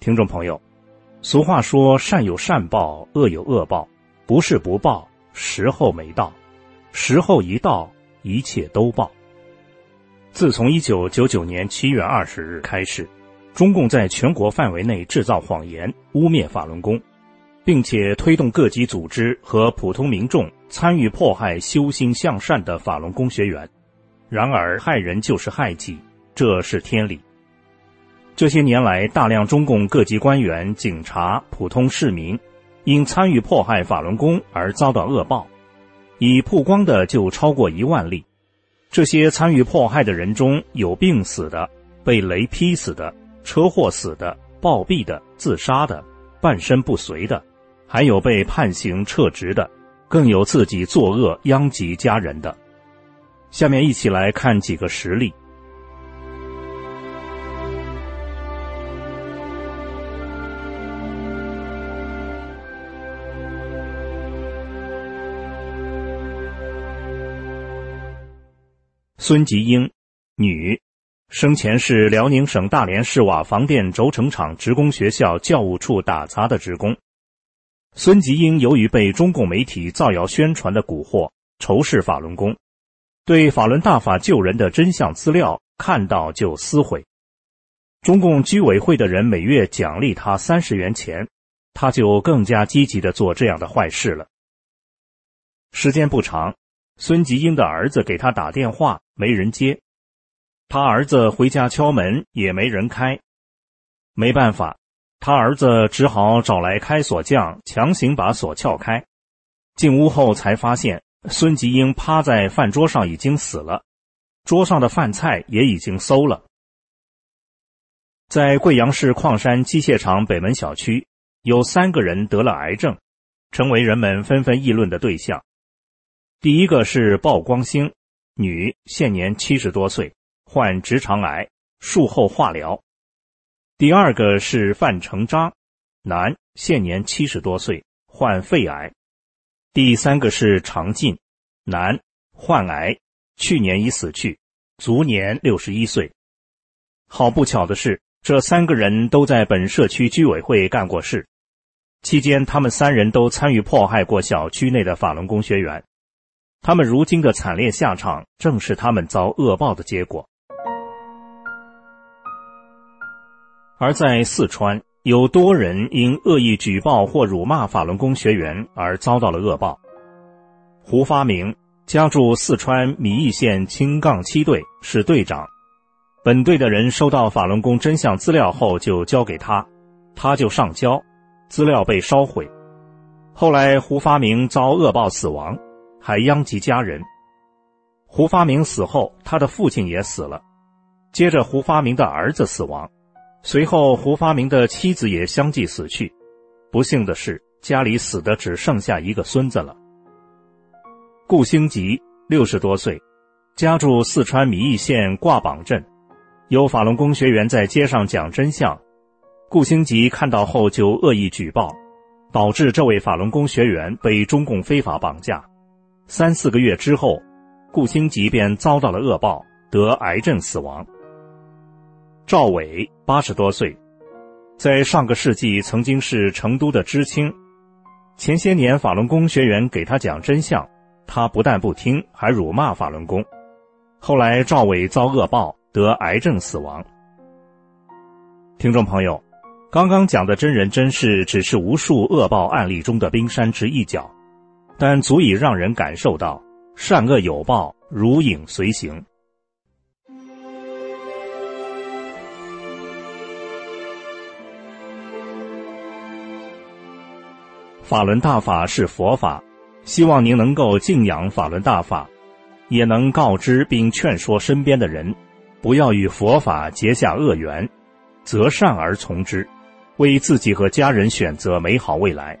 听众朋友，俗话说“善有善报，恶有恶报”，不是不报，时候没到；时候一到，一切都报。自从一九九九年七月二十日开始，中共在全国范围内制造谎言，污蔑法轮功，并且推动各级组织和普通民众参与迫害修心向善的法轮功学员。然而，害人就是害己，这是天理。这些年来，大量中共各级官员、警察、普通市民，因参与迫害法轮功而遭到恶报，已曝光的就超过一万例。这些参与迫害的人中有病死的、被雷劈死的、车祸死的、暴毙的、自杀的、半身不遂的，还有被判刑撤职的，更有自己作恶殃及家人的。下面一起来看几个实例。孙吉英，女，生前是辽宁省大连市瓦房店轴承厂职工学校教务处打杂的职工。孙吉英由于被中共媒体造谣宣传的蛊惑，仇视法轮功，对法轮大法救人的真相资料看到就撕毁。中共居委会的人每月奖励他三十元钱，他就更加积极的做这样的坏事了。时间不长。孙吉英的儿子给他打电话，没人接。他儿子回家敲门，也没人开。没办法，他儿子只好找来开锁匠，强行把锁撬开。进屋后才发现，孙吉英趴在饭桌上已经死了，桌上的饭菜也已经馊了。在贵阳市矿山机械厂北门小区，有三个人得了癌症，成为人们纷纷议论的对象。第一个是鲍光兴，女，现年七十多岁，患直肠癌，术后化疗。第二个是范成章，男，现年七十多岁，患肺癌。第三个是常进，男，患癌，去年已死去，卒年六十一岁。好不巧的是，这三个人都在本社区居委会干过事，期间他们三人都参与迫害过小区内的法轮功学员。他们如今的惨烈下场，正是他们遭恶报的结果。而在四川，有多人因恶意举报或辱骂法轮功学员而遭到了恶报。胡发明家住四川米易县青杠七队，是队长。本队的人收到法轮功真相资料后，就交给他，他就上交，资料被烧毁。后来，胡发明遭恶报死亡。还殃及家人。胡发明死后，他的父亲也死了，接着胡发明的儿子死亡，随后胡发明的妻子也相继死去。不幸的是，家里死的只剩下一个孙子了。顾兴吉六十多岁，家住四川米易县挂榜镇，有法轮功学员在街上讲真相，顾兴吉看到后就恶意举报，导致这位法轮功学员被中共非法绑架。三四个月之后，顾兴吉便遭到了恶报，得癌症死亡。赵伟八十多岁，在上个世纪曾经是成都的知青。前些年法轮功学员给他讲真相，他不但不听，还辱骂法轮功。后来赵伟遭恶报，得癌症死亡。听众朋友，刚刚讲的真人真事，只是无数恶报案例中的冰山之一角。但足以让人感受到善恶有报，如影随形。法轮大法是佛法，希望您能够敬仰法轮大法，也能告知并劝说身边的人，不要与佛法结下恶缘，择善而从之，为自己和家人选择美好未来。